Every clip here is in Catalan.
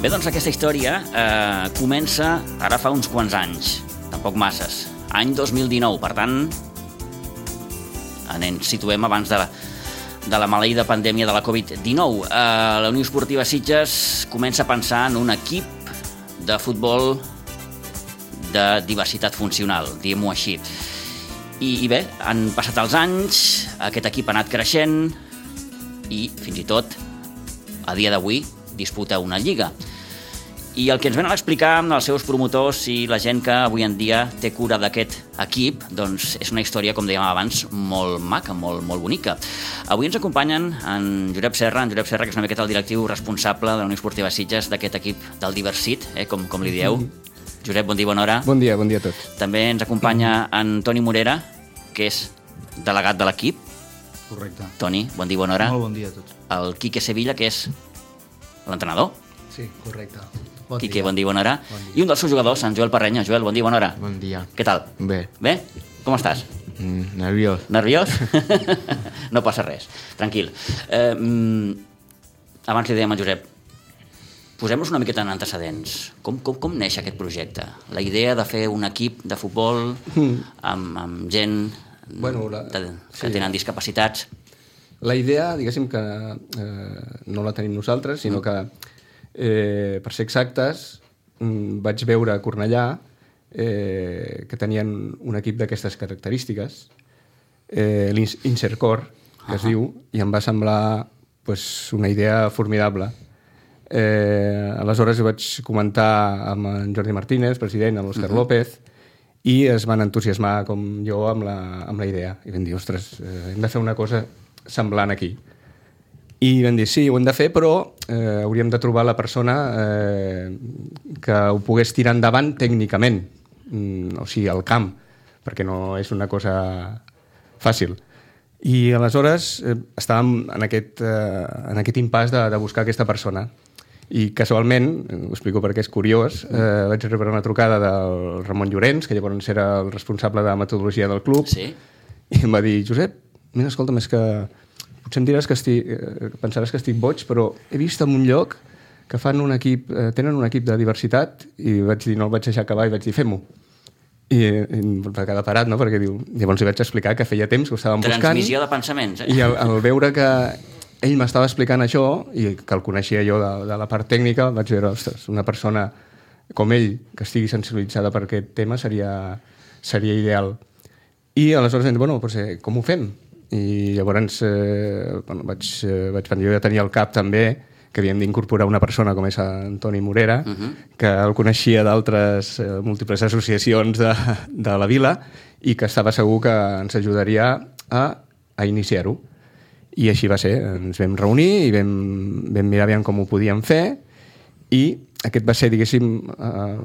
Bé, doncs aquesta història eh, comença ara fa uns quants anys, tampoc masses. Any 2019, per tant, en ens situem abans de la, de la maleïda pandèmia de la Covid-19. Eh, la Unió Esportiva Sitges comença a pensar en un equip de futbol de diversitat funcional, diguem-ho així. I, I bé, han passat els anys, aquest equip ha anat creixent i, fins i tot, a dia d'avui, disputa una lliga. I el que ens venen a explicar els seus promotors i la gent que avui en dia té cura d'aquest equip, doncs és una història, com dèiem abans, molt maca, molt, molt bonica. Avui ens acompanyen en Josep Serra, en Josep Serra, que és una miqueta el directiu responsable de la Unió Esportiva Sitges, d'aquest equip del Diversit, eh, com, com li dieu. Josep, bon dia, bona hora. Bon dia, bon dia a tots. També ens acompanya en Toni Morera, que és delegat de l'equip. Correcte. Toni, bon dia, bona hora. Molt bon dia a tots. El Quique Sevilla, que és l'entrenador. Sí, correcte. Bon Quique, bon dia, bona hora. Bon dia. I un dels seus jugadors, en Joel Parrenya. Joel, bon dia, bona hora. Bon dia. Què tal? Bé. Bé? Com estàs? Mm, nerviós. Nerviós? no passa res. Tranquil. Eh, mm, abans li dèiem a Josep, posem-nos una miqueta en antecedents. Com, com, com neix aquest projecte? La idea de fer un equip de futbol amb, amb gent Bueno, la- de, que sí. tenen discapacitats. La idea, diguéssim que eh, no la tenim nosaltres, sinó que, eh, per ser exactes, mm, vaig veure a Cornellà eh, que tenien un equip d'aquestes característiques, eh, l'Insercor, que es diu, i em va semblar pues, una idea formidable. Eh, aleshores ho vaig comentar amb en Jordi Martínez, president, amb l'Òscar uh -huh. López, i es van entusiasmar com jo amb la, amb la idea. I vam dir, ostres, eh, hem de fer una cosa semblant aquí. I vam dir, sí, ho hem de fer, però eh, hauríem de trobar la persona eh, que ho pogués tirar endavant tècnicament, mm, o sigui, al camp, perquè no és una cosa fàcil. I aleshores eh, estàvem en aquest, eh, en aquest impàs de, de buscar aquesta persona. I casualment, ho explico perquè és curiós, eh, vaig rebre una trucada del Ramon Llorenç, que llavors era el responsable de metodologia del club, Sí? i em va dir, Josep, mira, escolta'm, és que potser em diràs que estic, eh, pensaràs que estic boig, però he vist en un lloc que fan un equip, eh, tenen un equip de diversitat i vaig dir, no el vaig deixar acabar i vaig dir, fem-ho. I, i va quedar parat, no?, perquè diu, llavors li vaig explicar que feia temps que ho estàvem buscant Transmissió de pensaments. Eh? i al, al veure que ell m'estava explicant això i que el coneixia jo de, de la part tècnica, vaig veure, ostres, una persona com ell, que estigui sensibilitzada per aquest tema, seria, seria ideal. I aleshores bueno, doncs, eh, com ho fem? I llavors eh, bueno, vaig, eh, vaig pensar, jo ja tenia al cap també que havíem d'incorporar una persona com és Antoni Morera, uh -huh. que el coneixia d'altres eh, múltiples associacions de, de la vila i que estava segur que ens ajudaria a, a iniciar-ho. I així va ser. Ens vam reunir i vam, vam mirar aviam com ho podíem fer i aquest va ser, diguéssim, eh,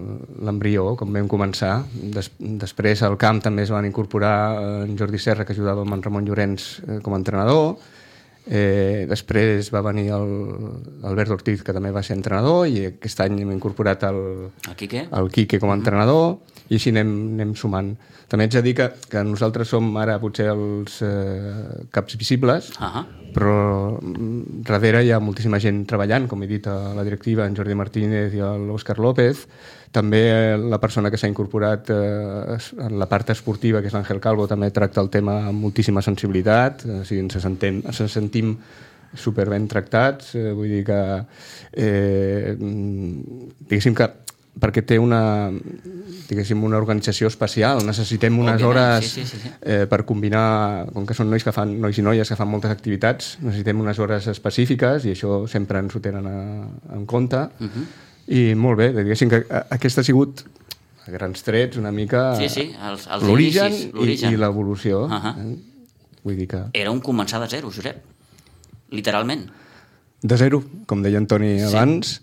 l'embrió, com vam començar. Des, després al camp també es van incorporar eh, en Jordi Serra, que ajudava amb en Ramon Llorenç eh, com a entrenador. Eh, després va venir el, Albert Ortiz, que també va ser entrenador, i aquest any hem incorporat el, El Quique? el Quique com a entrenador i així anem, anem sumant. També haig de dir que, que nosaltres som ara potser els eh, caps visibles, Ahà. però mm, darrere hi ha moltíssima gent treballant, com he dit a la directiva, en Jordi Martínez i l'Òscar López, també eh, la persona que s'ha incorporat eh, en la part esportiva, que és l'Àngel Calvo, també tracta el tema amb moltíssima sensibilitat, eh, o sigui, ens, sentem, ens sentim super ben tractats, eh, vull dir que eh, mm, diguéssim que perquè té una, diguéssim, una organització especial. Necessitem unes Òbviament, hores sí, sí, sí, sí. eh, per combinar, com que són nois que fan, nois i noies que fan moltes activitats, necessitem unes hores específiques i això sempre ens ho tenen a, en compte. Uh -huh. I molt bé, diguéssim que a- aquest ha sigut a grans trets una mica Sí, sí, l'origen i, i l'evolució. Uh. -huh. Vull dir que Era un començar de zero, Josep. Literalment. de zero, com deia Antoni Sí.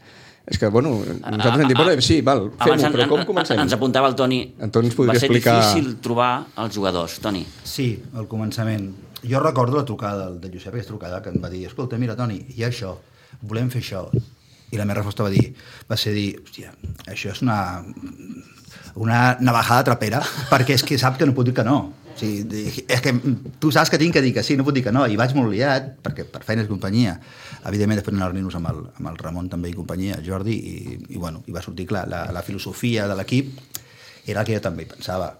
És que, bueno, nosaltres hem dit, bueno, sí, val, fem-ho, però com comencem? Ens apuntava el Toni. Antoni ens podria Va ser explicar- difícil trobar els jugadors, Toni. Sí, al començament. Jo recordo la trucada del, del Josep, aquesta trucada que em va dir, escolta, mira, Toni, hi ha això, volem fer això. I la meva resposta va dir, va ser dir, hòstia, això és una, una navajada trapera, perquè és que sap que no puc dir que no. O sigui, és que tu saps que tinc que dir que sí, no puc dir que no, i vaig molt liat, perquè per feines i companyia. Evidentment, després anar reunir-nos amb, el, amb el Ramon també i companyia, Jordi, i, i, bueno, i va sortir clar, la, la filosofia de l'equip era el que jo també pensava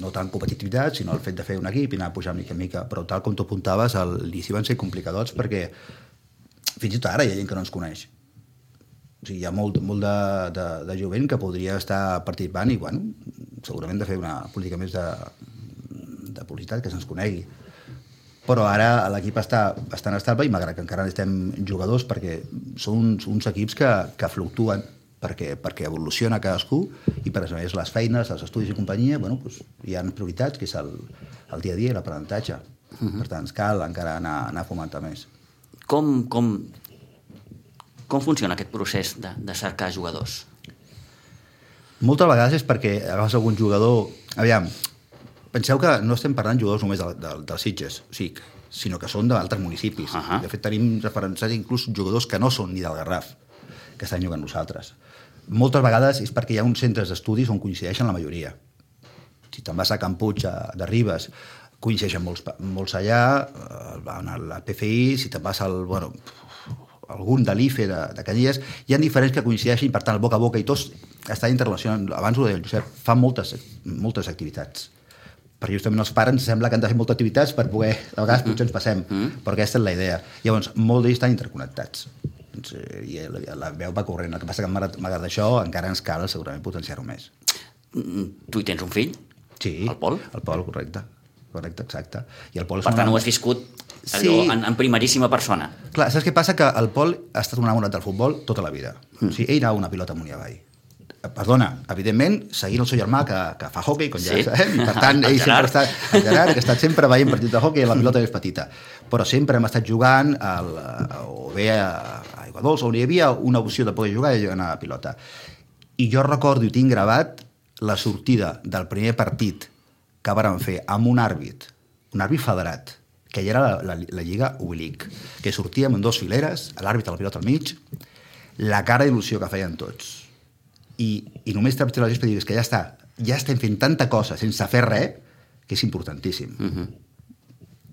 no tant competitivitat, sinó el fet de fer un equip i anar pujant mica en mica, però tal com tu apuntaves, al l'inici van ser complicadors perquè fins i tot ara hi ha gent que no ens coneix. O sigui, hi ha molt, molt de, de, de jovent que podria estar participant i, bueno, segurament de fer una política més de, de publicitat, que se'ns conegui. Però ara l'equip està bastant estable i malgrat que encara estem jugadors perquè són uns, uns equips que, que fluctuen perquè, perquè evoluciona cadascú i per això és les feines, els estudis i companyia, bueno, doncs, hi ha prioritats, que és el, el dia a dia i l'aprenentatge. Uh -huh. Per tant, ens cal encara anar, anar fomentant més. Com, com, com funciona aquest procés de, de cercar jugadors? Moltes vegades és perquè agafes algun jugador... Aviam, penseu que no estem parlant jugadors només de, de, dels Sitges, o sigui, sinó que són d'altres municipis. Ahà. De fet, tenim referenciats inclús jugadors que no són ni del Garraf, que estan jugant nosaltres. Moltes vegades és perquè hi ha uns centres d'estudis on coincideixen la majoria. Si te'n vas a Can Puig, a, de Ribes, coincideixen molts, molts allà, eh, van a la PFI, si te'n vas al... Bueno, algun de l'IFE de, de Canyelles, hi ha diferents que coincideixen, per tant, el boca a boca i tots estan interrelacionant. Abans ho deia el Josep, fan moltes, moltes activitats. Perquè justament els pares ens sembla que han de fer moltes activitats per poder, a vegades potser ens passem, però aquesta és la idea. Llavors, molts d'ells estan interconnectats. Doncs, eh, I la, la veu va corrent. El que passa que malgrat això encara ens cal segurament potenciar-ho més. Mm, Tu hi tens un fill? Sí. El Pol? El Pol, correcte. Correcte, exacte. I el Pol és Per una- tant, ho has viscut allò, Sí. en, en primeríssima persona. Clar, saps què passa? Que el Pol ha estat un enamorat del futbol tota la vida. Mm. O sigui, ell anava una pilota amunt i avall. Perdona, evidentment, seguint el seu germà que, que fa hockey, com ja Sí. sabem, i per tant, El ell sempre està... El Gerard, que ha estat sempre veient partits de hockey, la pilota més petita. Però sempre hem estat jugant al, o bé a, a Aigua Dolça, on hi havia una opció de poder jugar i anar a la pilota. I jo recordo i tinc gravat la sortida del primer partit que vàrem fer amb un àrbit, un àrbit federat, que ja era la, la, la Lliga Ubilic, que sortíem en dos fileres, l'àrbit a la pilota al mig, la cara d'il·lusió que feien tots. I, i només trepitjar la gespa i digues que ja està, ja estem fent tanta cosa sense fer res, que és importantíssim. Uh -huh.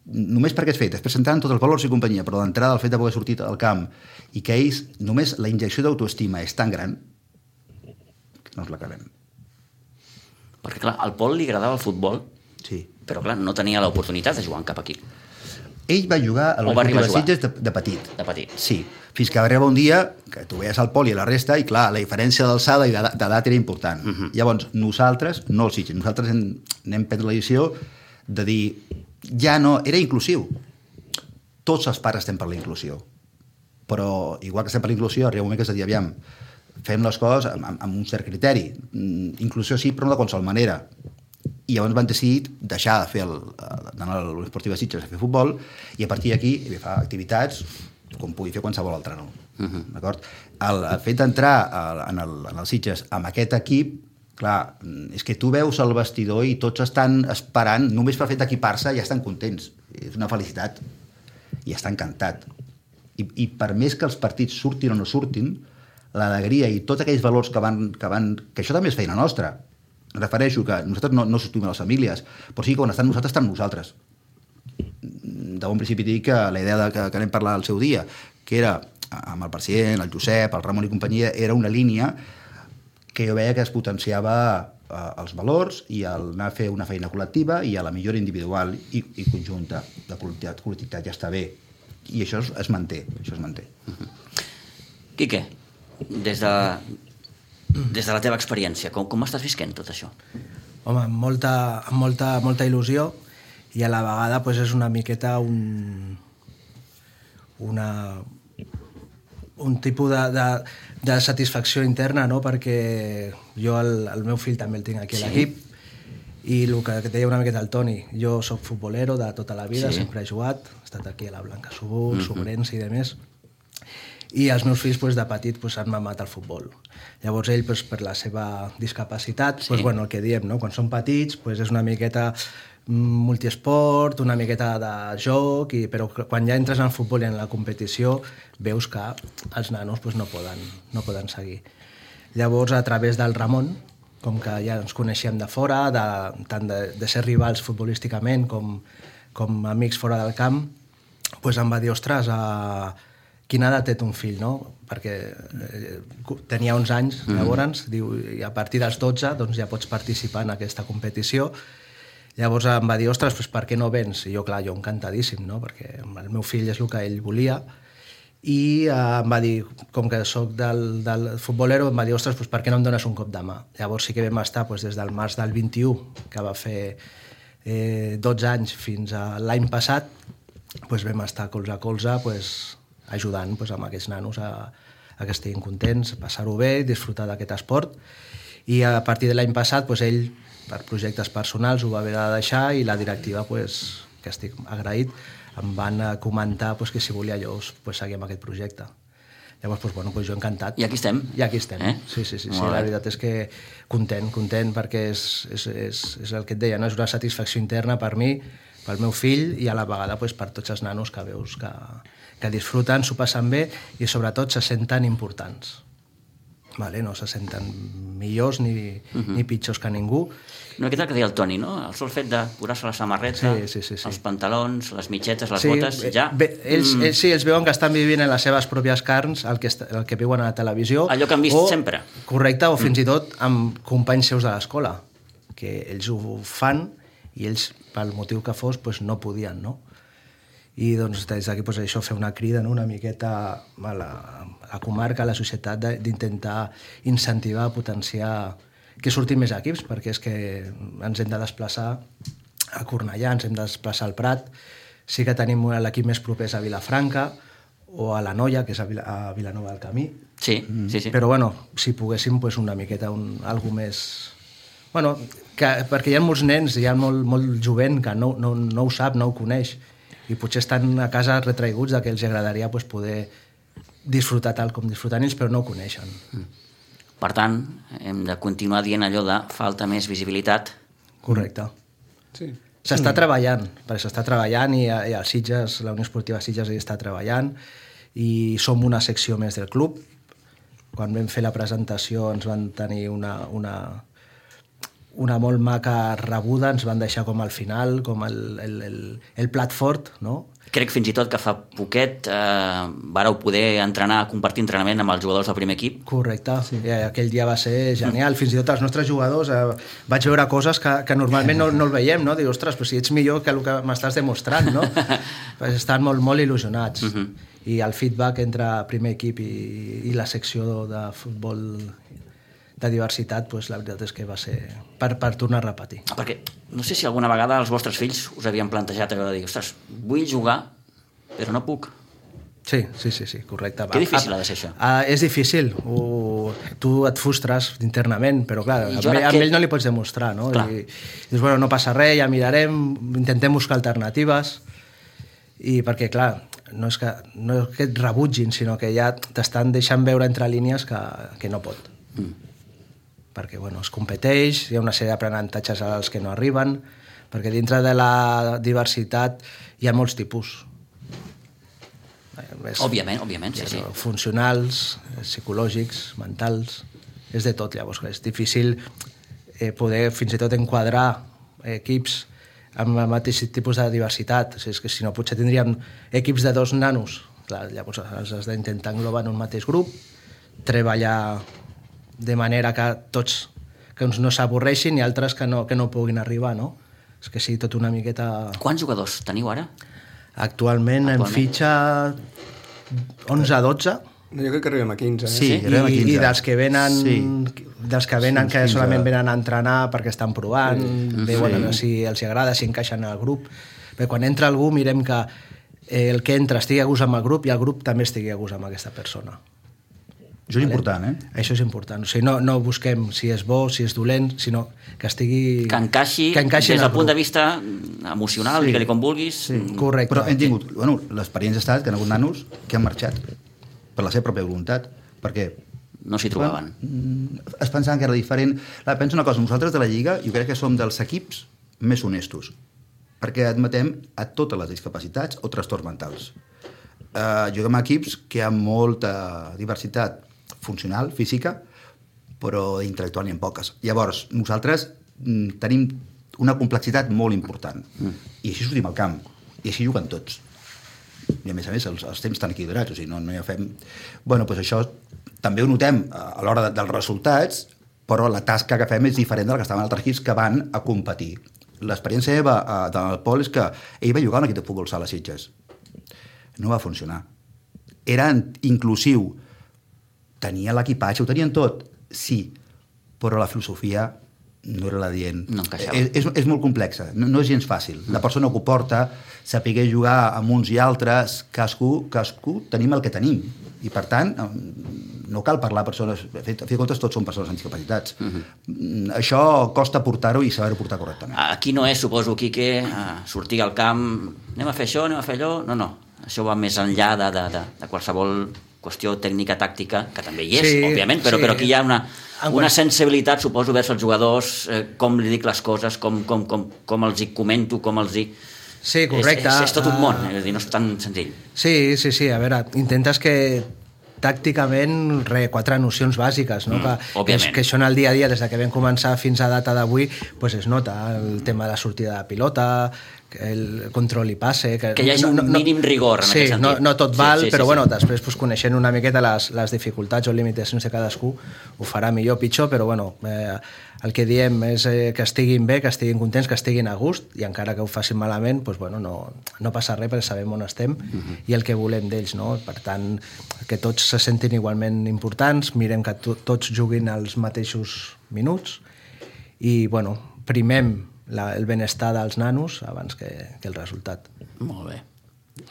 Només perquè és fet, després entrant tots els valors i companyia, però d'entrada el fet de poder sortir al camp i que ells, només la injecció d'autoestima és tan gran que no ens l'acabem. Perquè, clar, al Pol li agradava el futbol, Sí. però, clar, no tenia l'oportunitat de jugar en cap equip, Ell va jugar a l'Esportiu de. Sitges de, de petit. de petit. Sí, fins que va arribar un dia que tu veies el poli i la resta i clar, la diferència d'alçada i d'edat era important. Uh -huh. Llavors, nosaltres, no els Sitges, nosaltres hem, n'hem pres la decisió de dir, ja no, era inclusiu. Tots els pares estem per la inclusió. Però, igual que estem per la inclusió, arriba un moment que és de dir, aviam, fem les coses amb, amb, amb un cert criteri. Mm, Inclusió sí, però no de qualsevol manera. I llavors van decidir deixar de fer el, d'anar a l'Esportiva Sitges a fer futbol i a partir d'aquí fa activitats com pugui fer qualsevol altre no. Uh -huh. D'acord? El, el fet d'entrar en, el, en el Sitges amb aquest equip clar, és que tu veus el vestidor i tots estan esperant, només per fet d'equipar-se ja estan contents. És una felicitat. I està encantat. I, I per més que els partits surtin o no surtin, l'alegria i tots aquells valors que van, que van... que això també és feina nostra. Refereixo que nosaltres no, no a les famílies, però sí que quan estan nosaltres, estan nosaltres. De bon principi dic que la idea de, que, que anem parlar al seu dia, que era amb el president, el Josep, el Ramon i companyia, era una línia que jo veia que es potenciava eh, els valors i el anar a fer una feina col·lectiva i a la millora individual i, i conjunta de col·lectivitat, col·lectivitat ja està bé. I això es, es manté això es manté. Quique, des de, des de la teva experiència, com, com estàs visquent tot això? Home, amb molta, amb molta, molta il·lusió i a la vegada pues, és una miqueta un, una, un tipus de, de, de satisfacció interna, no? perquè jo el, el meu fill també el tinc aquí Sí. a l'equip i el que, que deia una miqueta el Toni, jo sóc futbolero de tota la vida, Sí. sempre he jugat, he estat aquí a la Blanca Subur, mm -hmm. Sobrense i demés, i els meus fills pues, de petit pues, han mamat el futbol. Llavors ell, pues, per la seva discapacitat, sí. pues, bueno, el que diem, no? quan són petits, pues, és una miqueta multiesport, una miqueta de joc, i, però quan ja entres en futbol i en la competició veus que els nanos pues, no, poden, no poden seguir. Llavors, a través del Ramon, com que ja ens coneixíem de fora, de, tant de, de ser rivals futbolísticament com, com amics fora del camp, pues em va dir, ostres, a... quina edat té ton fill, no? Perquè eh, tenia 11 anys, mm. llavors, diu, i a partir dels 12 doncs, ja pots participar en aquesta competició. Llavors em va dir, ostres, pues, per què no vens? I jo, clar, jo encantadíssim, no? perquè el meu fill és el que ell volia, i eh, em va dir, com que sóc del, del futbolero, em va dir, ostres, pues, per què no em dones un cop de mà? Llavors sí que vam estar pues, des del març del 21, que va fer eh, 12 anys, fins a l'any passat, pues vam estar colze a colze pues, ajudant pues, amb aquests nanos a, a que estiguin contents, passar-ho bé, disfrutar d'aquest esport. I a partir de l'any passat, pues, ell, per projectes personals, ho va haver de deixar i la directiva, pues, que estic agraït, em van comentar pues, que si volia jo pues, seguir amb aquest projecte. Llavors, pues, bueno, pues jo encantat. I aquí estem. I aquí estem. Eh? Sí, sí, sí, sí. La veritat és que content, content, perquè és, és, és, és el que et deia, no? és una satisfacció interna per mi, pel meu fill i a la vegada pues, per tots els nanos que veus que, que disfruten, s'ho passen bé i sobretot se senten importants. Vale? No se senten millors ni, uh Mhm. -huh. ni pitjors que ningú. Una miqueta el que deia el Toni, no? El sol fet de posar-se la samarreta, Sí, sí, sí, sí. els pantalons, les mitgetes, les sí, botes, ja... Bé, ells, mm, ells, sí, ells veuen que estan vivint en les seves pròpies carns el que, el que viuen a la televisió. Allò que han vist o, sempre. Correcte, o fins i tot amb companys seus de l'escola, que ells ho fan i ells, pel motiu que fos, pues, no podien, no? I doncs des d'aquí pues, això fer una crida no? una miqueta a la, a la comarca, a la societat, d'intentar incentivar, potenciar que surtin més equips, perquè és que ens hem de desplaçar a Cornellà, ens hem de desplaçar al Prat, sí que tenim l'equip més proper a Vilafranca o a la Noia, que és a, Vila, a Vilanova del Camí, Sí, sí, sí. però bueno, si poguéssim pues, una miqueta un, algo més... Bueno, que, perquè hi ha molts nens, hi ha molt, molt jovent que no, no, no ho sap, no ho coneix, i potser estan a casa retraiguts de que els agradaria pues, poder disfrutar tal com disfruten ells, però no ho coneixen. Per tant, hem de continuar dient allò de falta més visibilitat. Correcte. Sí. S'està treballant, perquè s'està treballant i, i el Sitges, la Unió Esportiva Sitges hi està treballant i som una secció més del club. Quan vam fer la presentació ens van tenir una, una, una molt maca rebuda, ens van deixar com al final, com el, el, el, el plat fort, no? Crec fins i tot que fa poquet eh, vareu poder entrenar, compartir entrenament amb els jugadors del primer equip. Correcte, sí. I aquell dia va ser genial. Fins i tot els nostres jugadors eh, vaig veure coses que, que normalment no, no el veiem, no? Diu, ostres, però si ets millor que el que m'estàs demostrant, no? pues estan molt, molt il·lusionats. Uh -huh. I el feedback entre primer equip i, i la secció de futbol de diversitat, pues, la veritat és que va ser per, per tornar a repetir. Perquè no sé si alguna vegada els vostres fills us havien plantejat allò de dir, ostres, vull jugar, però no puc. Sí, sí, sí, sí correcte. Que difícil ha de ser això. Uh, és difícil. Ho, tu et frustres internament, però clar, ara ell, que- ell no li pots demostrar, no? Clar. I, dius, bueno, no passa res, ja mirarem, intentem buscar alternatives, i perquè, clar, no és que, no és que et rebutgin, sinó que ja t'estan deixant veure entre línies que, que no pot. Mm. Perquè, bueno, es competeix, hi ha una sèrie d'aprenentatges als que no arriben, perquè dintre de la diversitat hi ha molts tipus. És- Òbviament, òbviament, sí, sí. funcionals, eh, psicològics, mentals, és de tot, llavors és difícil eh, poder fins i tot enquadrar equips amb el mateix tipus de diversitat, o sigui, és que si no potser tindríem equips de dos nanos, Clar, llavors has d'intentar englobar en un mateix grup, treballar de manera que tots que uns no s'avorreixin i altres que no, que no puguin arribar, no? És que sigui tot una miqueta... Quants jugadors teniu ara? Actualment, en Actualment. fitxa 11-12, No, jo crec que arribem a 15. Eh? Sí, I, arribem a 15. i dels que venen Sí. dels que venen Sí, que 15. solament venen a entrenar perquè estan provant, sí. veuen a veure si els agrada, si encaixen al grup. Bé, quan entra algú mirem que eh, el que entra estigui a gust amb el grup i el grup també estigui a gust amb aquesta persona. Això és important, eh? Això és important. O sigui, no, no busquem si és bo, si és dolent, sinó que estigui... Que encaixi, que encaixi en des el del punt de vista emocional, sí. digue-li com vulguis. Sí. Correcte. Però hem tingut... Bueno, l'experiència ha estat que hi ha hagut nanos que han marxat. per la seva pròpia voluntat, perquè No s'hi trobaven. mm, es pensaven que era diferent. La, pensa una cosa, nosaltres de la Lliga jo crec que som dels equips més honestos, perquè admetem a totes les discapacitats o trastorns mentals. Uh, juguem a equips que hi ha molta diversitat funcional, física, però intel·lectual n'hi ha poques. Llavors, nosaltres mm, tenim una complexitat molt important. Mm. I així sortim al camp. I així juguen tots. I a més a més els, els temps estan equilibrats, o sigui, no, no ha fem... Bueno, doncs això també ho notem a l'hora de, dels resultats, però la tasca que fem és diferent de la que estaven altres equips que van a competir. L'experiència meva eh, del Pol és que ell va jugar un equip de futbol sala a Sitges. No va funcionar. Era inclusiu. Tenia l'equipatge, ho tenien tot, sí, però la filosofia no era la dient. No encaixava. és, és, és molt complexa, no, no és gens fàcil. La persona que ho porta, saber jugar amb uns i altres, cadascú, cadascú tenim el que tenim. I, per tant, no cal parlar persones... A fi a fi de comptes, tots són persones amb discapacitats. Uh -huh. Això costa portar-ho i saber-ho portar correctament. Aquí no és, suposo, Quique, eh, sortir al camp, anem a fer això, anem a fer allò... No, no, això va més enllà de, de, de, de qualsevol qüestió tècnica, tàctica, que també hi és, Sí, òbviament, però, sí. però aquí hi ha una, una sensibilitat, suposo, vers els jugadors, eh, com li dic les coses, com, com, com, com els hi comento, com els hi... Sí, correcte. És, és, és tot un Ah. món, és a dir, no és tan senzill. Sí, sí, sí, a veure, intentes que tàcticament, re, quatre nocions bàsiques, no? Mm, que, que, òbviament. és, que això en el dia a dia, des de que vam començar fins a data d'avui, pues es nota el tema de la sortida de pilota, que el control i passe... Que, Que hi hagi un mínim rigor en sí, aquest sentit. No, no tot Sí, val, sí, sí, però sí. bueno, després pues, coneixent una miqueta les, les dificultats o limitacions de cadascú, ho farà millor o pitjor, però bueno, eh, el que diem és eh, que estiguin bé, que estiguin contents, que estiguin a gust, i encara que ho facin malament, pues, bueno, no, no passa res perquè sabem on estem Mhm. i el que volem d'ells. No? Per tant, que tots se sentin igualment importants, mirem que to tots juguin els mateixos minuts i bueno, primem la, el benestar dels nanos abans que, que el resultat. Molt bé.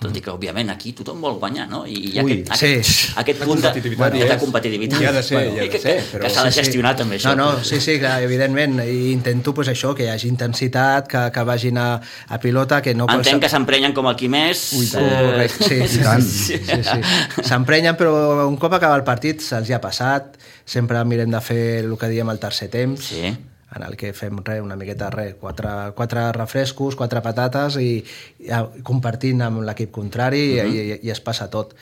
Tot i que, òbviament, aquí tothom vol guanyar, no? I hi ha Ui, aquest, sí. aquest, aquest punt de, competitivitat de, competitivitat. Hi ha de ser, hi ha de ser, que, però- que s'ha de Sí, sí. gestionar també això. No, no, sí, sí, que evidentment i intento pues, això, que hi hagi intensitat, que, que vagin a, a pilota, que no... Entenc que s'emprenyen com el Quimés. Ui, correcte, sí, sí, sí, sí, sí. S'emprenyen, però un cop acaba el partit se'ls ja ha passat. Sempre mirem de fer el que diem el tercer temps, Sí. En el que fem re, una miqueta res, quatre, quatre refrescos, quatre patates i, i a- compartint amb l'equip contrari uh -huh. i, i, i es passa tot.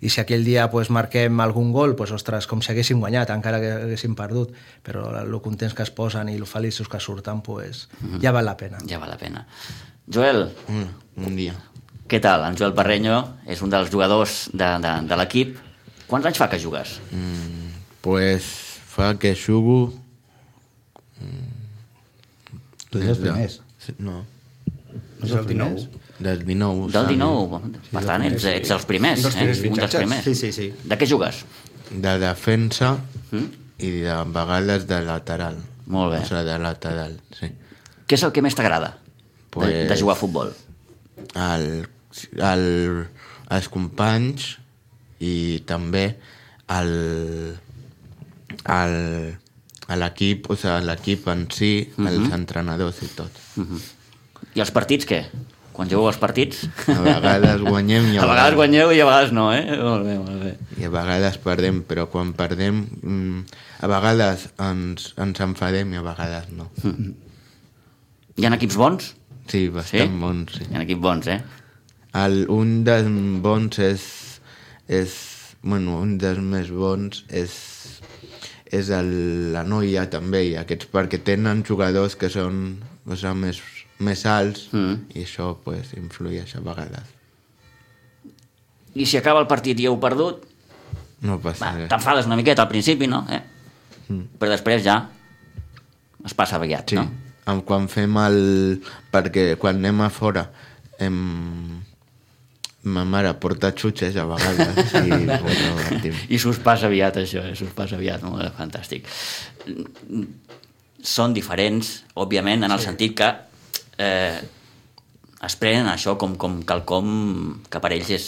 I si aquell dia pues, marquem algun gol, pues, ostres, com si haguéssim guanyat, encara que haguéssim perdut, però el contents que es posen i el feliços que surten, pues, uh -huh. ja val la pena. Ja val la pena. Joel, Un, un dia. què tal? En Joel Parreño és un dels jugadors de, de, de l'equip. Quants anys fa que jugues? Pues fa que jugo... Tu ets els des de- primers. Sí, No, No és el 19? del 19. Del saps? 19. Per tant, ets, ets els primers. Dels primers eh? Un dels primers. Sí, sí, sí. De què jugues? De defensa Mm? i de vegades de lateral. Molt bé. O sigui, de lateral, sí. Què és el que més t'agrada de, Pues- de jugar a futbol? El, el, els companys i també el, el, a l'equip, o sigui, l'equip en si, Mhm. els entrenadors i tot. I els partits, què? Quan jugueu als partits? A vegades guanyem i A vegades guanyeu i a vegades no, eh? Molt bé, molt bé. I a vegades perdem, però quan perdem, mm, a vegades ens, ens enfadem i a vegades no. Hi ha equips bons? Sí, bastant Sí? bons, sí. Hi ha equips bons, eh? El, un dels bons és, és... Bueno, un dels més bons és, és el, la noia també, i aquests perquè tenen jugadors que són o sigui, més, més alts Mm. i això pues, influeix a vegades. I si acaba el partit i heu perdut, No passa va, res. t'enfades una miqueta al principi, no? Eh? Mm. Però després ja es passa aviat, Sí, no? quan fem el... Perquè quan anem a fora em... ma mare porta xutxes a vegades i bueno. I s'us passa aviat, això, eh? s'us passa aviat, molt bé, fantàstic. Són diferents, òbviament, en el sentit que eh, es prenen això com, com quelcom que per ells és,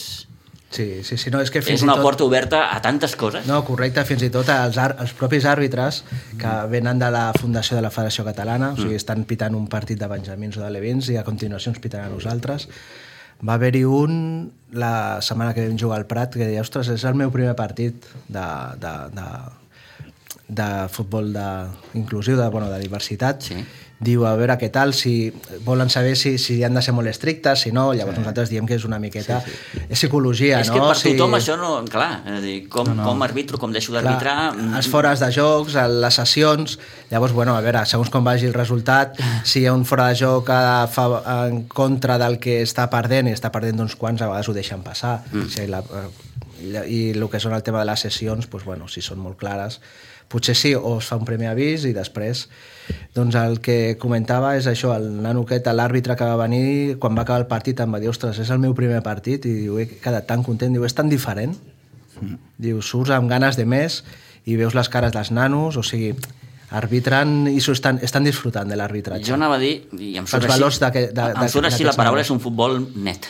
Sí, sí, sí, no, és que fins és una i tot... porta oberta a tantes coses. No, correcte, fins i tot els, ar els propis àrbitres que venen de la Fundació de la Federació Catalana, o sigui, estan pitant un partit de Benjamins o de Levins i a continuació ens pitaran a nosaltres, Va haver-hi un la setmana que vam jugar al Prat que deia, ostres, és el meu primer partit de, de, de, de futbol de, inclusiu, de, bueno, de diversitat. Sí. Diu, a veure què tal, si volen saber si, si han de ser molt estrictes, si no, llavors sí. nosaltres diem que és una miqueta... Sí, sí. És psicologia, és no? que per si... tothom això no... Clar, és a dir, com, no, no. com arbitro, com deixo d'arbitrar... Clar, els fores de jocs, a les sessions, llavors, bueno, a veure, segons com vagi el resultat, si hi ha un fora de joc a, fa, en contra del que està perdent, i està perdent d'uns quants, a vegades ho deixen passar. Mm. Si la, I el que són el tema de les sessions, doncs, bueno, si són molt clares, potser sí, o es fa un primer avís i després doncs el que comentava és això, el nano aquest, l'àrbitre que va venir, quan va acabar el partit em va dir, ostres, és el meu primer partit, i diu, he quedat tan content, diu, és tan diferent, mm. diu, surts amb ganes de més i veus les cares dels nanos, o sigui, arbitran i estan, estan disfrutant de l'arbitratge. Jo anava a dir, i em surt Els així, valors d'aquest- de- em surt de- així la paraula nanos. és un futbol net,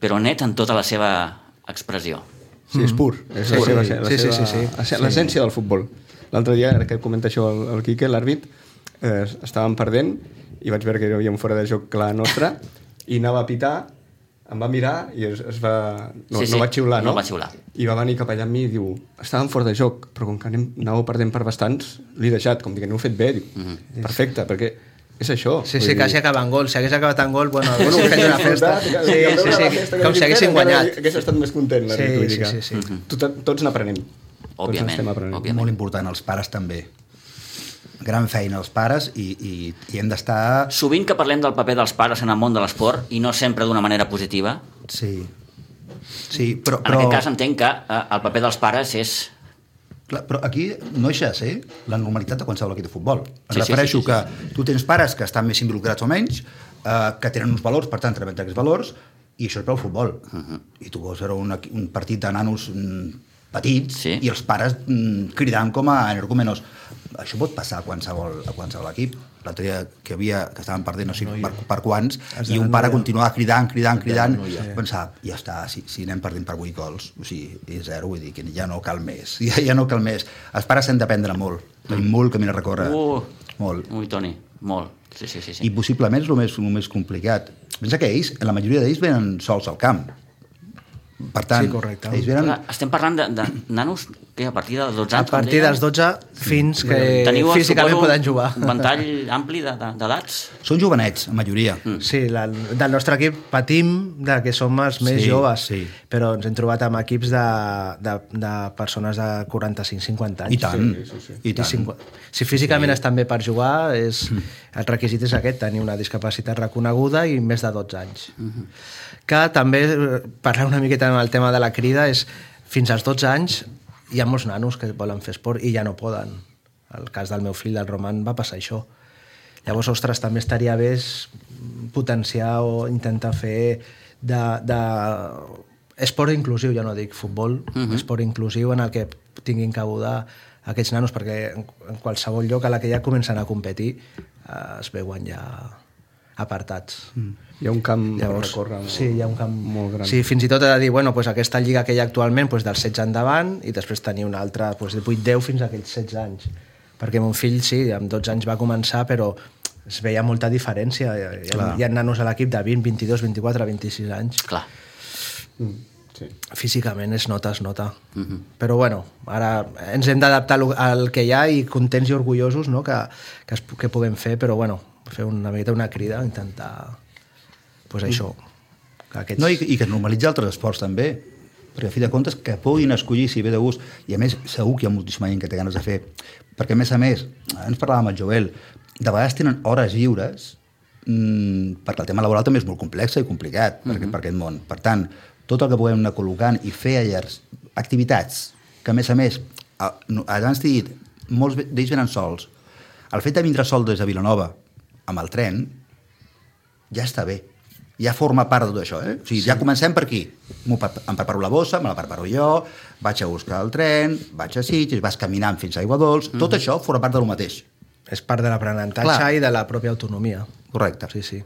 però net en tota la seva expressió. Sí, és pur. És la Sí, seva, sí, la sí, seva, sí, sí, sí. L'essència del futbol. L'altre dia, ara que comenta això el, el Quique, l'àrbit, eh, estàvem perdent i vaig veure que hi havia un fora de joc clar nostre i anava a pitar, em va mirar i es, es va... No, Sí, sí, no va xiular, no? no va xiular. I va venir cap allà amb mi i diu estàvem fora de joc, però com que anem, anàveu perdent per bastants, l'he deixat, com dient, no ho he fet bé. Diu, Mhm. perfecte, perquè és això. Sí, sí, dir- quasi acaba en gol. Si hagués acabat en gol, bueno, hagués Bueno, fet una festa. Sí, que- que sí, sí, que com si hagués haguessin guanyat. Hagués estat més content, Sí, sí, que sí, sí. Tot, tots n'aprenem. Tots Òbviament, estem aprenent. òbviament. Molt important, els pares també. Gran feina els pares i, i, i hem d'estar... Sovint que parlem del paper dels pares en el món de l'esport, i no sempre d'una manera positiva, Sí. Sí, però... en però... aquest cas entenc que eh, el paper dels pares és... Clar, però aquí no deixa de ser la normalitat de qualsevol equip de futbol. Em Sí, sí, refereixo sí, sí, que tu tens pares que estan més involucrats o menys, eh, que tenen uns valors, per tant, transmeten aquests valors, i això és pel futbol. Uh -huh. I tu vols veure un, un partit de nanos mm, petits Sí. i els pares mm, cridant com a energúmenos. Això pot passar a qualsevol, a qualsevol equip. L'altre dia que havia, que estaven perdent no sé per, per quants, Has i un pare noia. continuava cridant, cridant, cridant, sí. pensava, ja està, si, si anem perdent per 8 gols, o sigui, és zero, vull dir que ja no cal més, ja, ja no cal més. Els pares hem d'aprendre molt, tenim molt camí a recórrer, Uh, molt. ui, Toni, molt. Sí, sí, sí. sí. I possiblement és el més, el més complicat. Pensa que ells, la majoria d'ells, venen sols al camp. Per tant, Sí, correcte. ells venen... Estem parlant de, de nanos que a partir de 12 A anys... com partir dels 12 fins que teniu, físicament suposo, poden jugar. un ventall ampli de- de- d'edats. Són jovenets, la majoria. Mm. Sí, la, del nostre equip patim de que som els més Sí, joves, sí. però ens hem trobat amb equips de, de, de persones de 45-50 anys. I tant, Sí, sí, sí. i I tant. cinqu- si físicament sí. estan bé per jugar, és, el requisit és aquest, tenir una discapacitat reconeguda i més de 12 anys. Que també, eh, parlant una miqueta amb el tema de la crida, és fins als 12 anys hi ha molts nanos que volen fer esport i ja no poden. El cas del meu fill, del Roman, va passar això. Llavors, ostres, també estaria bé potenciar o intentar fer de, de esport inclusiu, ja no dic futbol, uh -huh. esport inclusiu en el que tinguin cabuda aquests nanos, perquè en, en qualsevol lloc a la que ja comencen a competir eh, es veuen ja apartats. Mm. Hi ha un camp Llavors, a recórrer molt, sí, hi ha un camp molt gran. Sí, fins i tot he de dir, bueno, pues aquesta lliga que hi ha actualment pues, dels 16 endavant i després tenir una altra pues, de 8-10 fins a aquells 16 anys. Perquè mon fill, sí, amb 12 anys va començar, però es veia molta diferència. Hi ha, Clar. hi ha nanos a l'equip de 20, 22, 24, 26 anys. Clar. Sí. Físicament es nota, es nota. Uh -huh. Però bueno, ara ens hem d'adaptar al- al que hi ha i contents i orgullosos no? que, que, es, que puguem fer, però bueno, fer una miqueta una crida, intentar pues això, que aquests... No, i, i que es normalitza altres esports també, perquè a fi de comptes que puguin escollir si ve de gust, i a més segur que hi ha moltíssima gent que té ganes de fer, perquè a més a més, ens parlàvem amb el Joel, de vegades tenen hores lliures mmm, perquè el tema laboral també és molt complex i complicat uh -huh. per, per aquest món. Per tant, tot el que puguem anar col·locant i fer allers activitats que a més a més, abans t'he dit, molts d'ells venen sols. El fet de vindre sol des de Vilanova amb el tren ja està bé. Ja forma part de tot això, eh? O sigui, sí. ja comencem per aquí. Em preparo la bossa, me la preparo jo, vaig a buscar el tren, vaig a Sitges, vas caminant fins a Aigua Dols... Tot això forma part del mateix. És part de l'aprenentatge i de la pròpia autonomia. Correcte. Sí, sí.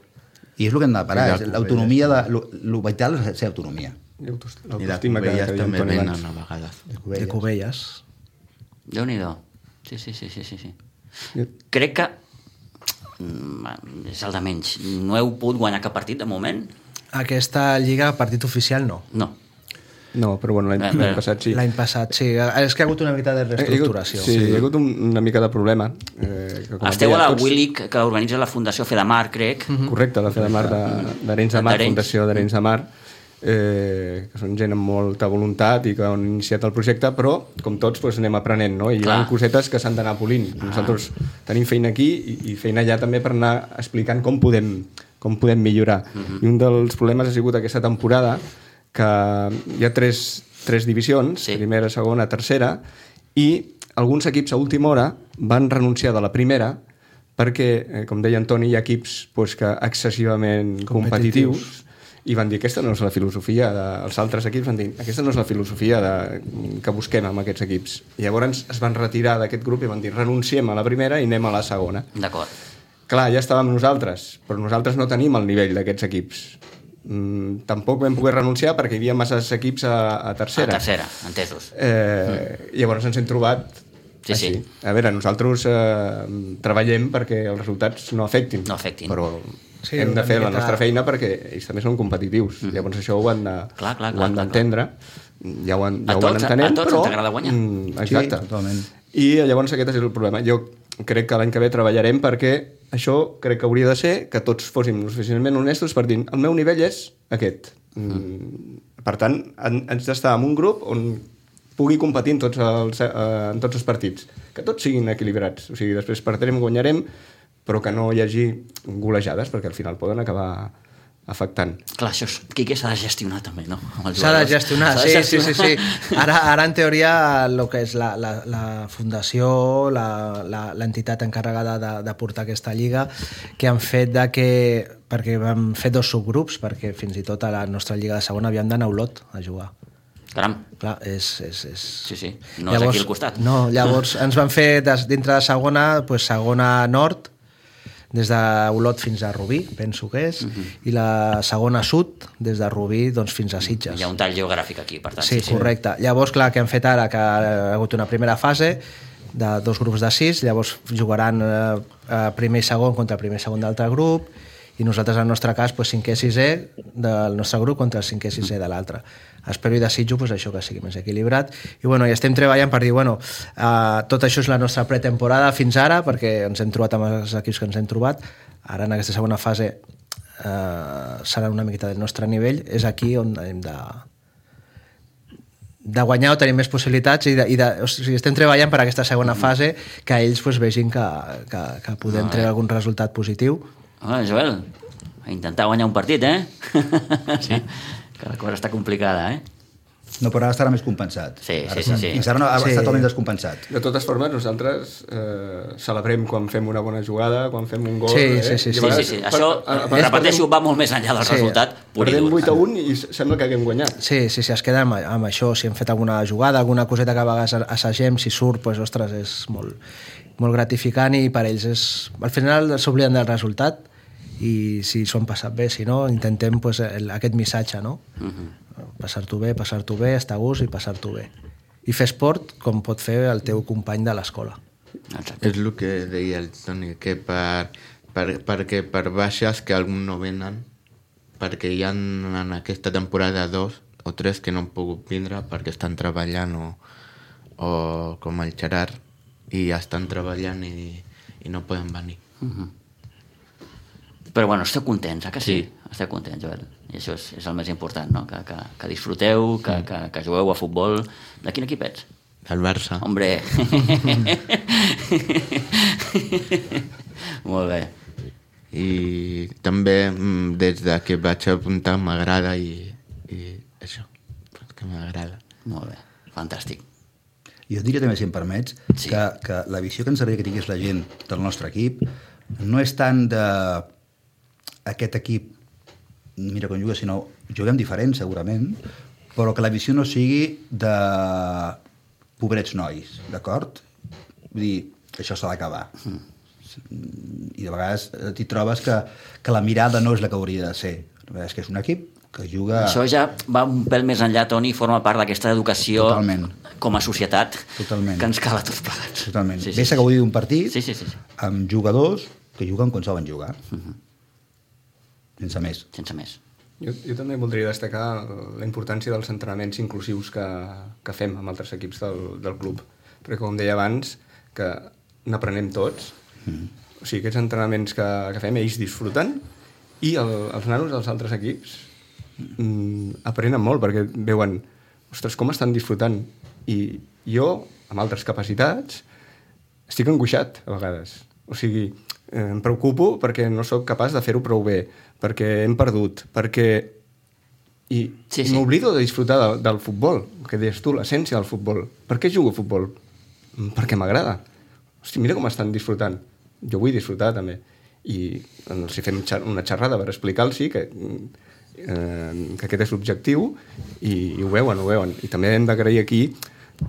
I és el que hem de parar. És L'autonomia, de, lo, lo vital és la seva autonomia. I l'autoestima que, que covelles deia també venen a vegades. De Cubelles. Déu-n'hi-do. Sí, sí, sí, sí, sí, sí. Crec que mm, és el de menys. No heu pogut guanyar cap partit de moment? Aquesta lliga, partit oficial, no. No. No, però bueno, l'any Eh, eh, passat sí. L'any passat, sí. És que ha hagut una mica de Eh, hagut- reestructuració. Sí, hi ha hagut un, una mica de problema. Eh, que Esteu a la tots- Willic, que organitza la Fundació Fedemar, crec. Correcte, la Fedemar de- d'Arenys de Mar, D'Arenys. Fundació d'Arenys de Mar, eh, que són gent amb molta voluntat i que han iniciat el projecte, però, com tots, doncs, anem aprenent, no? I hi ha Clar. cosetes que s'han d'anar polint. Nosaltres tenim feina aquí i, i feina allà també per anar explicant com podem, com podem millorar. I un dels problemes ha sigut aquesta temporada que hi ha tres, tres divisions, Sí. primera, segona, tercera, i alguns equips a última hora van renunciar de la primera perquè, eh, com deia Antoni, hi ha equips pues, que excessivament competitius. competitius i van dir aquesta no és la filosofia de... els altres equips van dir aquesta no és la filosofia de... que busquem amb aquests equips i llavors es van retirar d'aquest grup i van dir renunciem a la primera i anem a la segona D'acord. clar, ja estàvem nosaltres però nosaltres no tenim el nivell d'aquests equips mm, tampoc vam poder renunciar perquè hi havia masses equips a, a tercera A tercera, entesos. Eh, mm. Llavors ens hem trobat Sí, així. sí. A veure, nosaltres eh, treballem perquè els resultats no afectin. No afectin. Però Sí, hem de fer la nostra feina perquè ells també són competitius. Mm. Llavors això ho han de- Clar, clar, ho clar, han clar, d'entendre. Ja ho, han, ja A ho van tots- a entenent, tots però... ens agrada guanyar. Mm, exacte. Sí, totalment. I llavors aquest és el problema. Jo crec que l'any que ve treballarem perquè això crec que hauria de ser que tots fóssim suficientment honestos per dir el meu nivell és aquest. Mm. Per tant, han, haig d'estar en un grup on pugui competir en tots, els, eh, en tots els partits. Que tots siguin equilibrats. O sigui, després perdrem, guanyarem, però que no hi hagi golejades, perquè al final poden acabar afectant. Clar, això és... Quique s'ha de gestionar també, no? S'ha de gestionar, sí, de sí, sí, gestionar. sí. Ara, ara en teoria, el que és la, la, la fundació, la- la- l'entitat encarregada de, de portar aquesta lliga, que han fet de que perquè vam fer dos subgrups, perquè fins i tot a la nostra lliga de segona havíem d'anar a Olot a jugar. Caram, Clar, és... és, és... sí, sí. No és aquí al costat. No, llavors ens van fer des, dintre de segona, pues, segona nord, des d'Olot fins a Rubí, penso que és, Mhm. i la segona sud, des de Rubí doncs, fins a Sitges. Hi ha un tall geogràfic aquí, per tant. Sí, correcte. Llavors, clar, que han fet ara? Que ha hagut una primera fase de dos grups de sis, llavors jugaran eh, eh, primer i segon contra primer i segon d'altre grup, i nosaltres, en el nostre cas, pues, cinquè sisè del nostre grup contra el cinquè sisè de l'altre. Espero i desitjo pues, això que sigui més equilibrat. I, bueno, i estem treballant per dir, bueno, eh, tot això és la nostra pretemporada fins ara, perquè ens hem trobat amb els equips que ens hem trobat. Ara, en aquesta segona fase, eh, serà una miqueta del nostre nivell. És aquí on hem de, de guanyar o tenir més possibilitats i, de, i de, o sigui, estem treballant per aquesta segona fase que ells pues, vegin que, que, que podem Ah, treure eh. algun resultat positiu Ah, Joel, a intentar guanyar un partit, eh? Sí. que la cosa està complicada, eh? No, però ara estarà més compensat. Sí, ara, sí, sí, sí. Fins ara no, ha Sí. estat totalment descompensat. De totes formes, nosaltres eh, celebrem quan fem una bona jugada, quan fem un gol... Sí, eh? sí, sí, sí, Sí, vegades sí, sí. per- Això, a- a repeteixo, perdem- va molt més enllà del Sí. resultat Perdem dur. 8 a 1 i sembla que haguem guanyat. Sí, sí, sí, es queda amb, amb això, si hem fet alguna jugada, alguna coseta que a vegades assagem, si surt, pues, ostres, és molt, molt gratificant i per ells és... Al final s'obliden del resultat i si s'ho han passat bé, si no, intentem pues, el, aquest missatge, no? Uh Mhm. -huh. Passar-t'ho bé, passar-t'ho bé, estar a gust i passar-t'ho bé. I fer esport com pot fer el teu company de l'escola. És el que deia el Toni, que per, per, perquè per baixes que alguns no venen, perquè hi ha en aquesta temporada dos o tres que no han pogut vindre perquè estan treballant o, o com el Gerard i estan treballant i, i no poden venir. Però bueno, esteu contents, eh que sí? sí. Esteu contents, Joel. I això és, és el més important, no? Que, que, que disfruteu, que, que, que jugueu a futbol. De quin equip ets? El Barça. Hombre! Molt bé. I també mm, des de que vaig apuntar m'agrada i, i això, que m'agrada. Molt bé. Fantàstic. Jo et diria també, si em permets, sí. que, que la visió que ens agradaria que tingués la gent del nostre equip no és tant de aquest equip mira com juga, sinó juguem diferent segurament, però que la visió no sigui de pobrets nois, d'acord? Vull dir, això s'ha d'acabar. I de vegades eh, t'hi trobes que, que la mirada no és la que hauria de ser. És que és un equip que juga... Això ja va un pèl més enllà, Toni, forma part d'aquesta educació Totalment. com a societat Totalment. que ens cal a tots plegats. Totalment. Sí, Sí, sí, Ves a gaudir d'un partit Sí, sí, sí, sí. amb jugadors que juguen quan saben jugar. Sense més. Sense més. Jo, jo també voldria destacar la importància dels entrenaments inclusius que, que fem amb altres equips del, del club. Perquè, com deia abans, que n'aprenem tots. Mm. O sigui, aquests entrenaments que, que fem, ells disfruten i el, els nanos dels altres equips mm, aprenen molt perquè veuen ostres, com estan disfrutant. I jo, amb altres capacitats, estic angoixat a vegades. O sigui, em preocupo perquè no sóc capaç de fer-ho prou bé, perquè hem perdut, perquè... I, Sí, sí, sí. sí. m'oblido de disfrutar de, del futbol, que deies tu, l'essència del futbol. Per què jugo a futbol? Mm, Perquè m'agrada. Hosti, mira com estan disfrutant. Jo vull disfrutar també. I els hi fem una xerrada per explicar-los que, eh, que aquest és l'objectiu i, i ho veuen, ho veuen. I també hem d'agrair aquí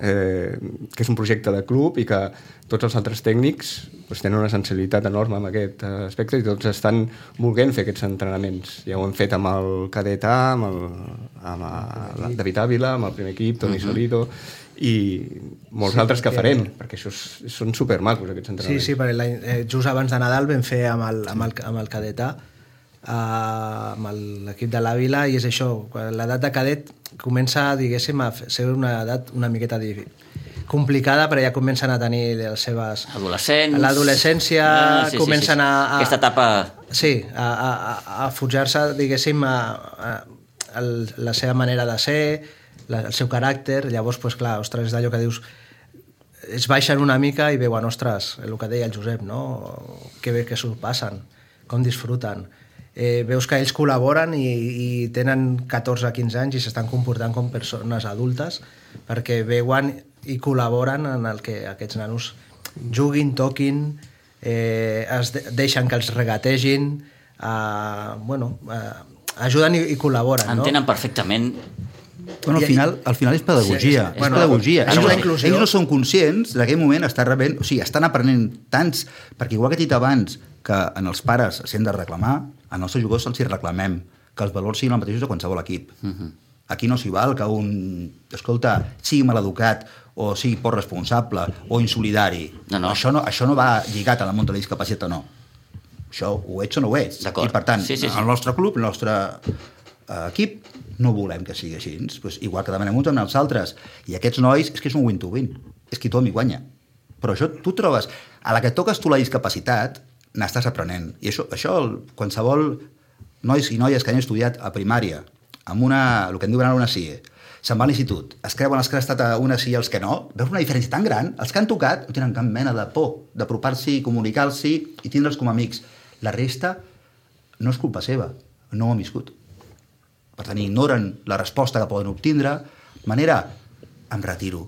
eh, que és un projecte de club i que tots els altres tècnics doncs, tenen una sensibilitat enorme en aquest eh, aspecte i tots estan volent fer aquests entrenaments. Ja ho hem fet amb el cadet A, amb el, amb el David Ávila, amb el primer equip, Toni uh -huh. Solido, i molts sí, altres que farem, perquè això és, són supermacos, aquests Sí, entrenaments. sí, perquè l'any- eh, just abans de Nadal vam fer amb el, amb el, amb el cadet A, amb el- l'equip de l'Àvila, i és això, l'edat de cadet comença, diguéssim, a ser una edat una miqueta complicada, però ja comencen a tenir les seves... Adolescents... L'adolescència comencen a- a- Aquesta etapa... Sí, a, a, a- a forjar-se, diguéssim, a, a, a la seva manera de ser, la, el seu caràcter, llavors, pues, clar, ostres, és d'allò que dius, es baixen una mica i veuen, ostres, el que deia el Josep, no? Que bé que s'ho passen, com disfruten. Eh, veus que ells col·laboren i, i tenen 14-15 anys i s'estan comportant com persones adultes perquè veuen i col·laboren en el que aquests nanos juguin, toquin, eh, es de deixen que els regategin, eh, bueno, eh, ajuden i, i col·laboren, no? Entenen perfectament Bueno, al final, al final és pedagogia. Sí, Sí, és- és, bueno, pedagogia. és Ells, no- ells no són conscients d'aquell moment estar rebent... O sigui, estan aprenent tants... Perquè igual que he dit abans que en els pares s'han de reclamar, els seus jugadors se'ls reclamem que els valors siguin els mateixos de qualsevol equip. Uh -huh. Aquí no s'hi val que un, escolta, sigui maleducat o sigui poc responsable o insolidari. No, no. Això, no, això no va lligat a la munt de la discapacitat o no. Això ho ets o no ho ets. I per tant, Sí, sí, sí. el nostre club, el nostre eh, equip, no volem que sigui així. Pues, igual que demanem uns amb els altres. I aquests nois, és que és un win-to-win. És que tothom hi guanya. Però això tu trobes... A la que toques tu la discapacitat, n'estàs aprenent. I això, això el- qualsevol nois i noies que han estudiat a primària, amb una, el que en diuen ara una CIE, se'n va a l'institut, es creuen els que han estat a una CIE i els que no, veus una diferència tan gran, els que han tocat no tenen cap mena de por d'apropar-s'hi, comunicar-s'hi i tindre'ls com a amics. La resta no és culpa seva, no ho han viscut. Per tant, ignoren la resposta que poden obtindre. Manera, em retiro.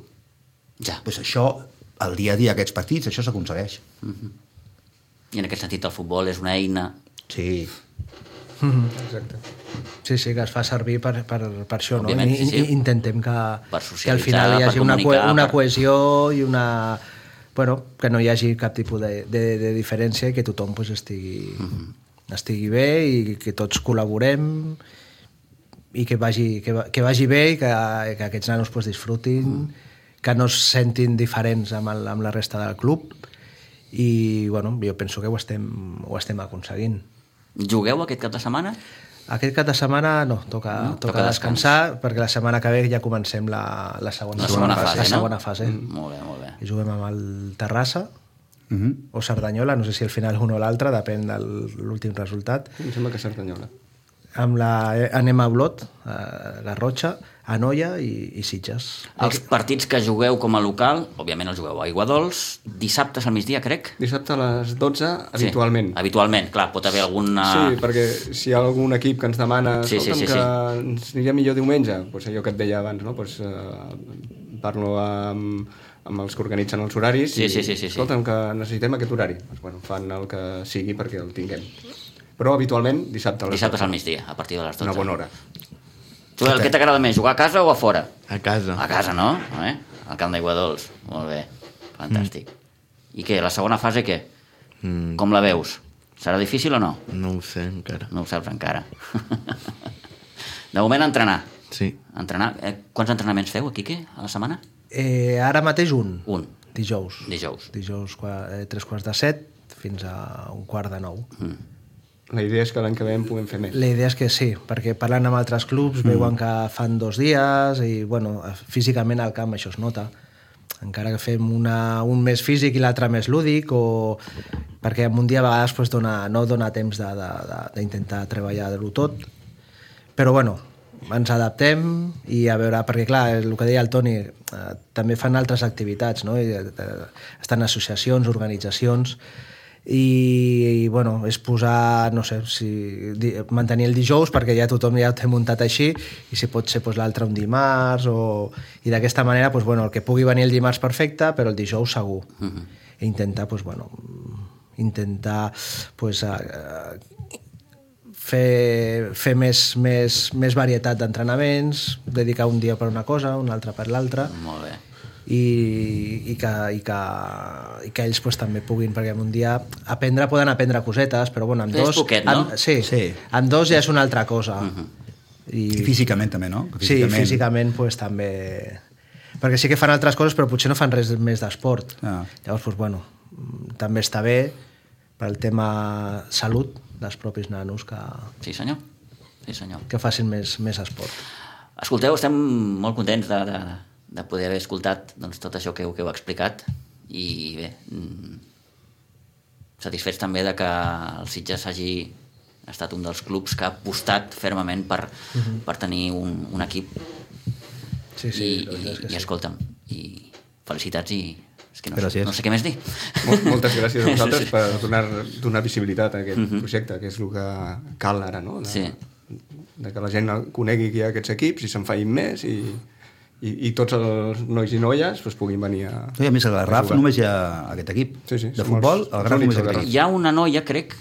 Ja. Pues això, el dia a dia aquests partits, això s'aconsegueix. I en aquest sentit el futbol és una eina Sí. Exacte. Sí, sí, que es fa servir per, per, per això, no? Òbviament, I, sí, sí. intentem que, Per que al final hi per hagi una, cohe- una per- cohesió i una... Bueno, que no hi hagi cap tipus de, de, de diferència i que tothom pues, estigui, Mhm. estigui bé i que tots col·laborem i que vagi, que, que vagi bé i que, que aquests nanos pues, disfrutin, Mhm. que no es sentin diferents amb, el, amb la resta del club i bueno, jo penso que ho estem, ho estem aconseguint. Jugueu aquest cap de setmana? Aquest cap de setmana no, toca, No, no, toca toca descansar, perquè la setmana que ve ja comencem la, la segona, La segona fase, la no? segona fase. Mm. Molt bé, molt bé. I juguem amb el Terrassa Uh -huh. o Cerdanyola, no sé si al final un o l'altre, depèn de l'últim resultat. Em sembla que Cerdanyola. Amb la eh, anem a Blot, a Garrotxa, a Noia i, i Sitges. Els partits que jugueu com a local, òbviament els jugueu a Aiguadols, dissabtes al migdia, crec? Dissabte a les 12, habitualment. Sí, habitualment, clar, pot haver alguna... Sí, perquè si hi ha algun equip que ens demana Sí, sí, sí, "Escolta'm, que ens aniria millor diumenge, doncs allò que et deia abans, no? doncs, eh, parlo amb, amb els que organitzen els horaris Sí, i, sí, sí, sí, sí. escolta'm, que necessitem aquest horari. Doncs, bueno, fan el que sigui perquè el tinguem. Però habitualment dissabte a les Dissabtes 12. al migdia, a partir de les 12. Una bona hora. Joel, què t'agrada més, jugar a casa o a fora? A casa. A casa, no? Eh? Al camp d'Aiguadols. Molt bé, fantàstic. I què, la segona fase què? Mm, Com la veus? Serà difícil o no? no ho sé encara. No ho saps encara. de moment, entrenar. Sí. Entrenar. Eh, quants entrenaments feu, Quique, a la setmana? Eh, ara mateix un. Un. Dijous. Dijous. Dijous, qua- eh, tres quarts de set fins a un quart de nou. Mm. La idea és que l'any que ve en puguem fer més. La idea és que sí, perquè parlant amb altres clubs mm. veuen que fan dos dies i bueno, físicament al camp això es nota encara que fem una, un més físic i l'altre més lúdic o perquè en un dia a vegades pues, dona, no dona temps d'intentar treballar-ho tot però bueno, ens adaptem i a veure, perquè clar, el que deia el Toni eh, també fan altres activitats no? I, eh, estan associacions, organitzacions i, i bueno, és posar, no sé, si, di, mantenir el dijous perquè ja tothom ja ho té muntat així i si pot ser pues, l'altre un dimarts o, i d'aquesta manera pues, bueno, el que pugui venir el dimarts perfecte però el dijous segur uh -huh. i intentar pues, bueno, intentar pues, uh, fer, fer més, més, més varietat d'entrenaments, dedicar un dia per una cosa, un altre per l'altra. Molt bé i, i, que, i, que, i que ells pues, també puguin, perquè un dia aprendre, poden aprendre cosetes, però bueno, amb És dos... poquet, no? amb, sí, Sí. amb dos ja és una altra cosa. Uh -huh. I físicament també, no? Que Sí, físicament pues, també... Perquè sí que fan altres coses, però potser no fan res més d'esport. Ah. Llavors, pues, bueno, també està bé pel tema salut dels propis nanos que, Sí, senyor. Sí, senyor. que facin més, més esport. Escolteu, estem molt contents de, de, de poder haver escoltat doncs, tot això que heu, que heu explicat i bé, mm, satisfets també de que el Sitges hagi estat un dels clubs que ha apostat fermament per, uh -huh. per tenir un, un equip Sí, sí, i, i, i sí. escolta'm i felicitats i és que no, sé, Gràcies. no sé què més dir Mol- Moltes gràcies a vosaltres Sí, sí. per donar, donar visibilitat a aquest projecte, que és el que cal ara, no? De, Sí. de que la gent conegui que hi ha aquests equips i se'n facin més i, i, i tots els nois i noies pues, puguin venir a... No, i a més, a la RAF jugar. només hi ha aquest equip Sí, sí, de futbol, al els Graf només hi ha aquest equip. hi ha una noia, crec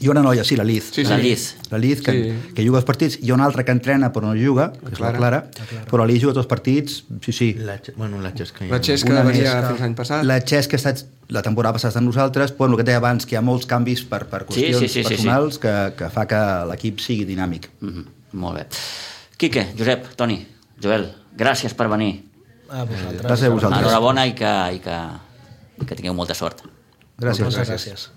Hi ha una noia, sí, la Liz. Sí, sí. La Liz. La Liz, que, Sí. que juga els partits. Hi ha una altra que entrena però no juga, que és la Clara. Clara, però la Liz juga tots els partits, sí, sí. La, bueno, la Xesca. La Xesca Una venia més fins l'any passat. La Xes que ha estat la temporada passada amb nosaltres, però el que deia abans, que hi ha molts canvis per, per Sí, qüestions sí, sí, sí, personals Que, que fa que l'equip sigui dinàmic. mm -hmm. molt bé Quique, Josep, Toni, Joel gràcies per venir A vosaltres. Gràcies a vosaltres. enhorabona i que, i que, i que tingueu molta sort Gràcies. Moltes gràcies.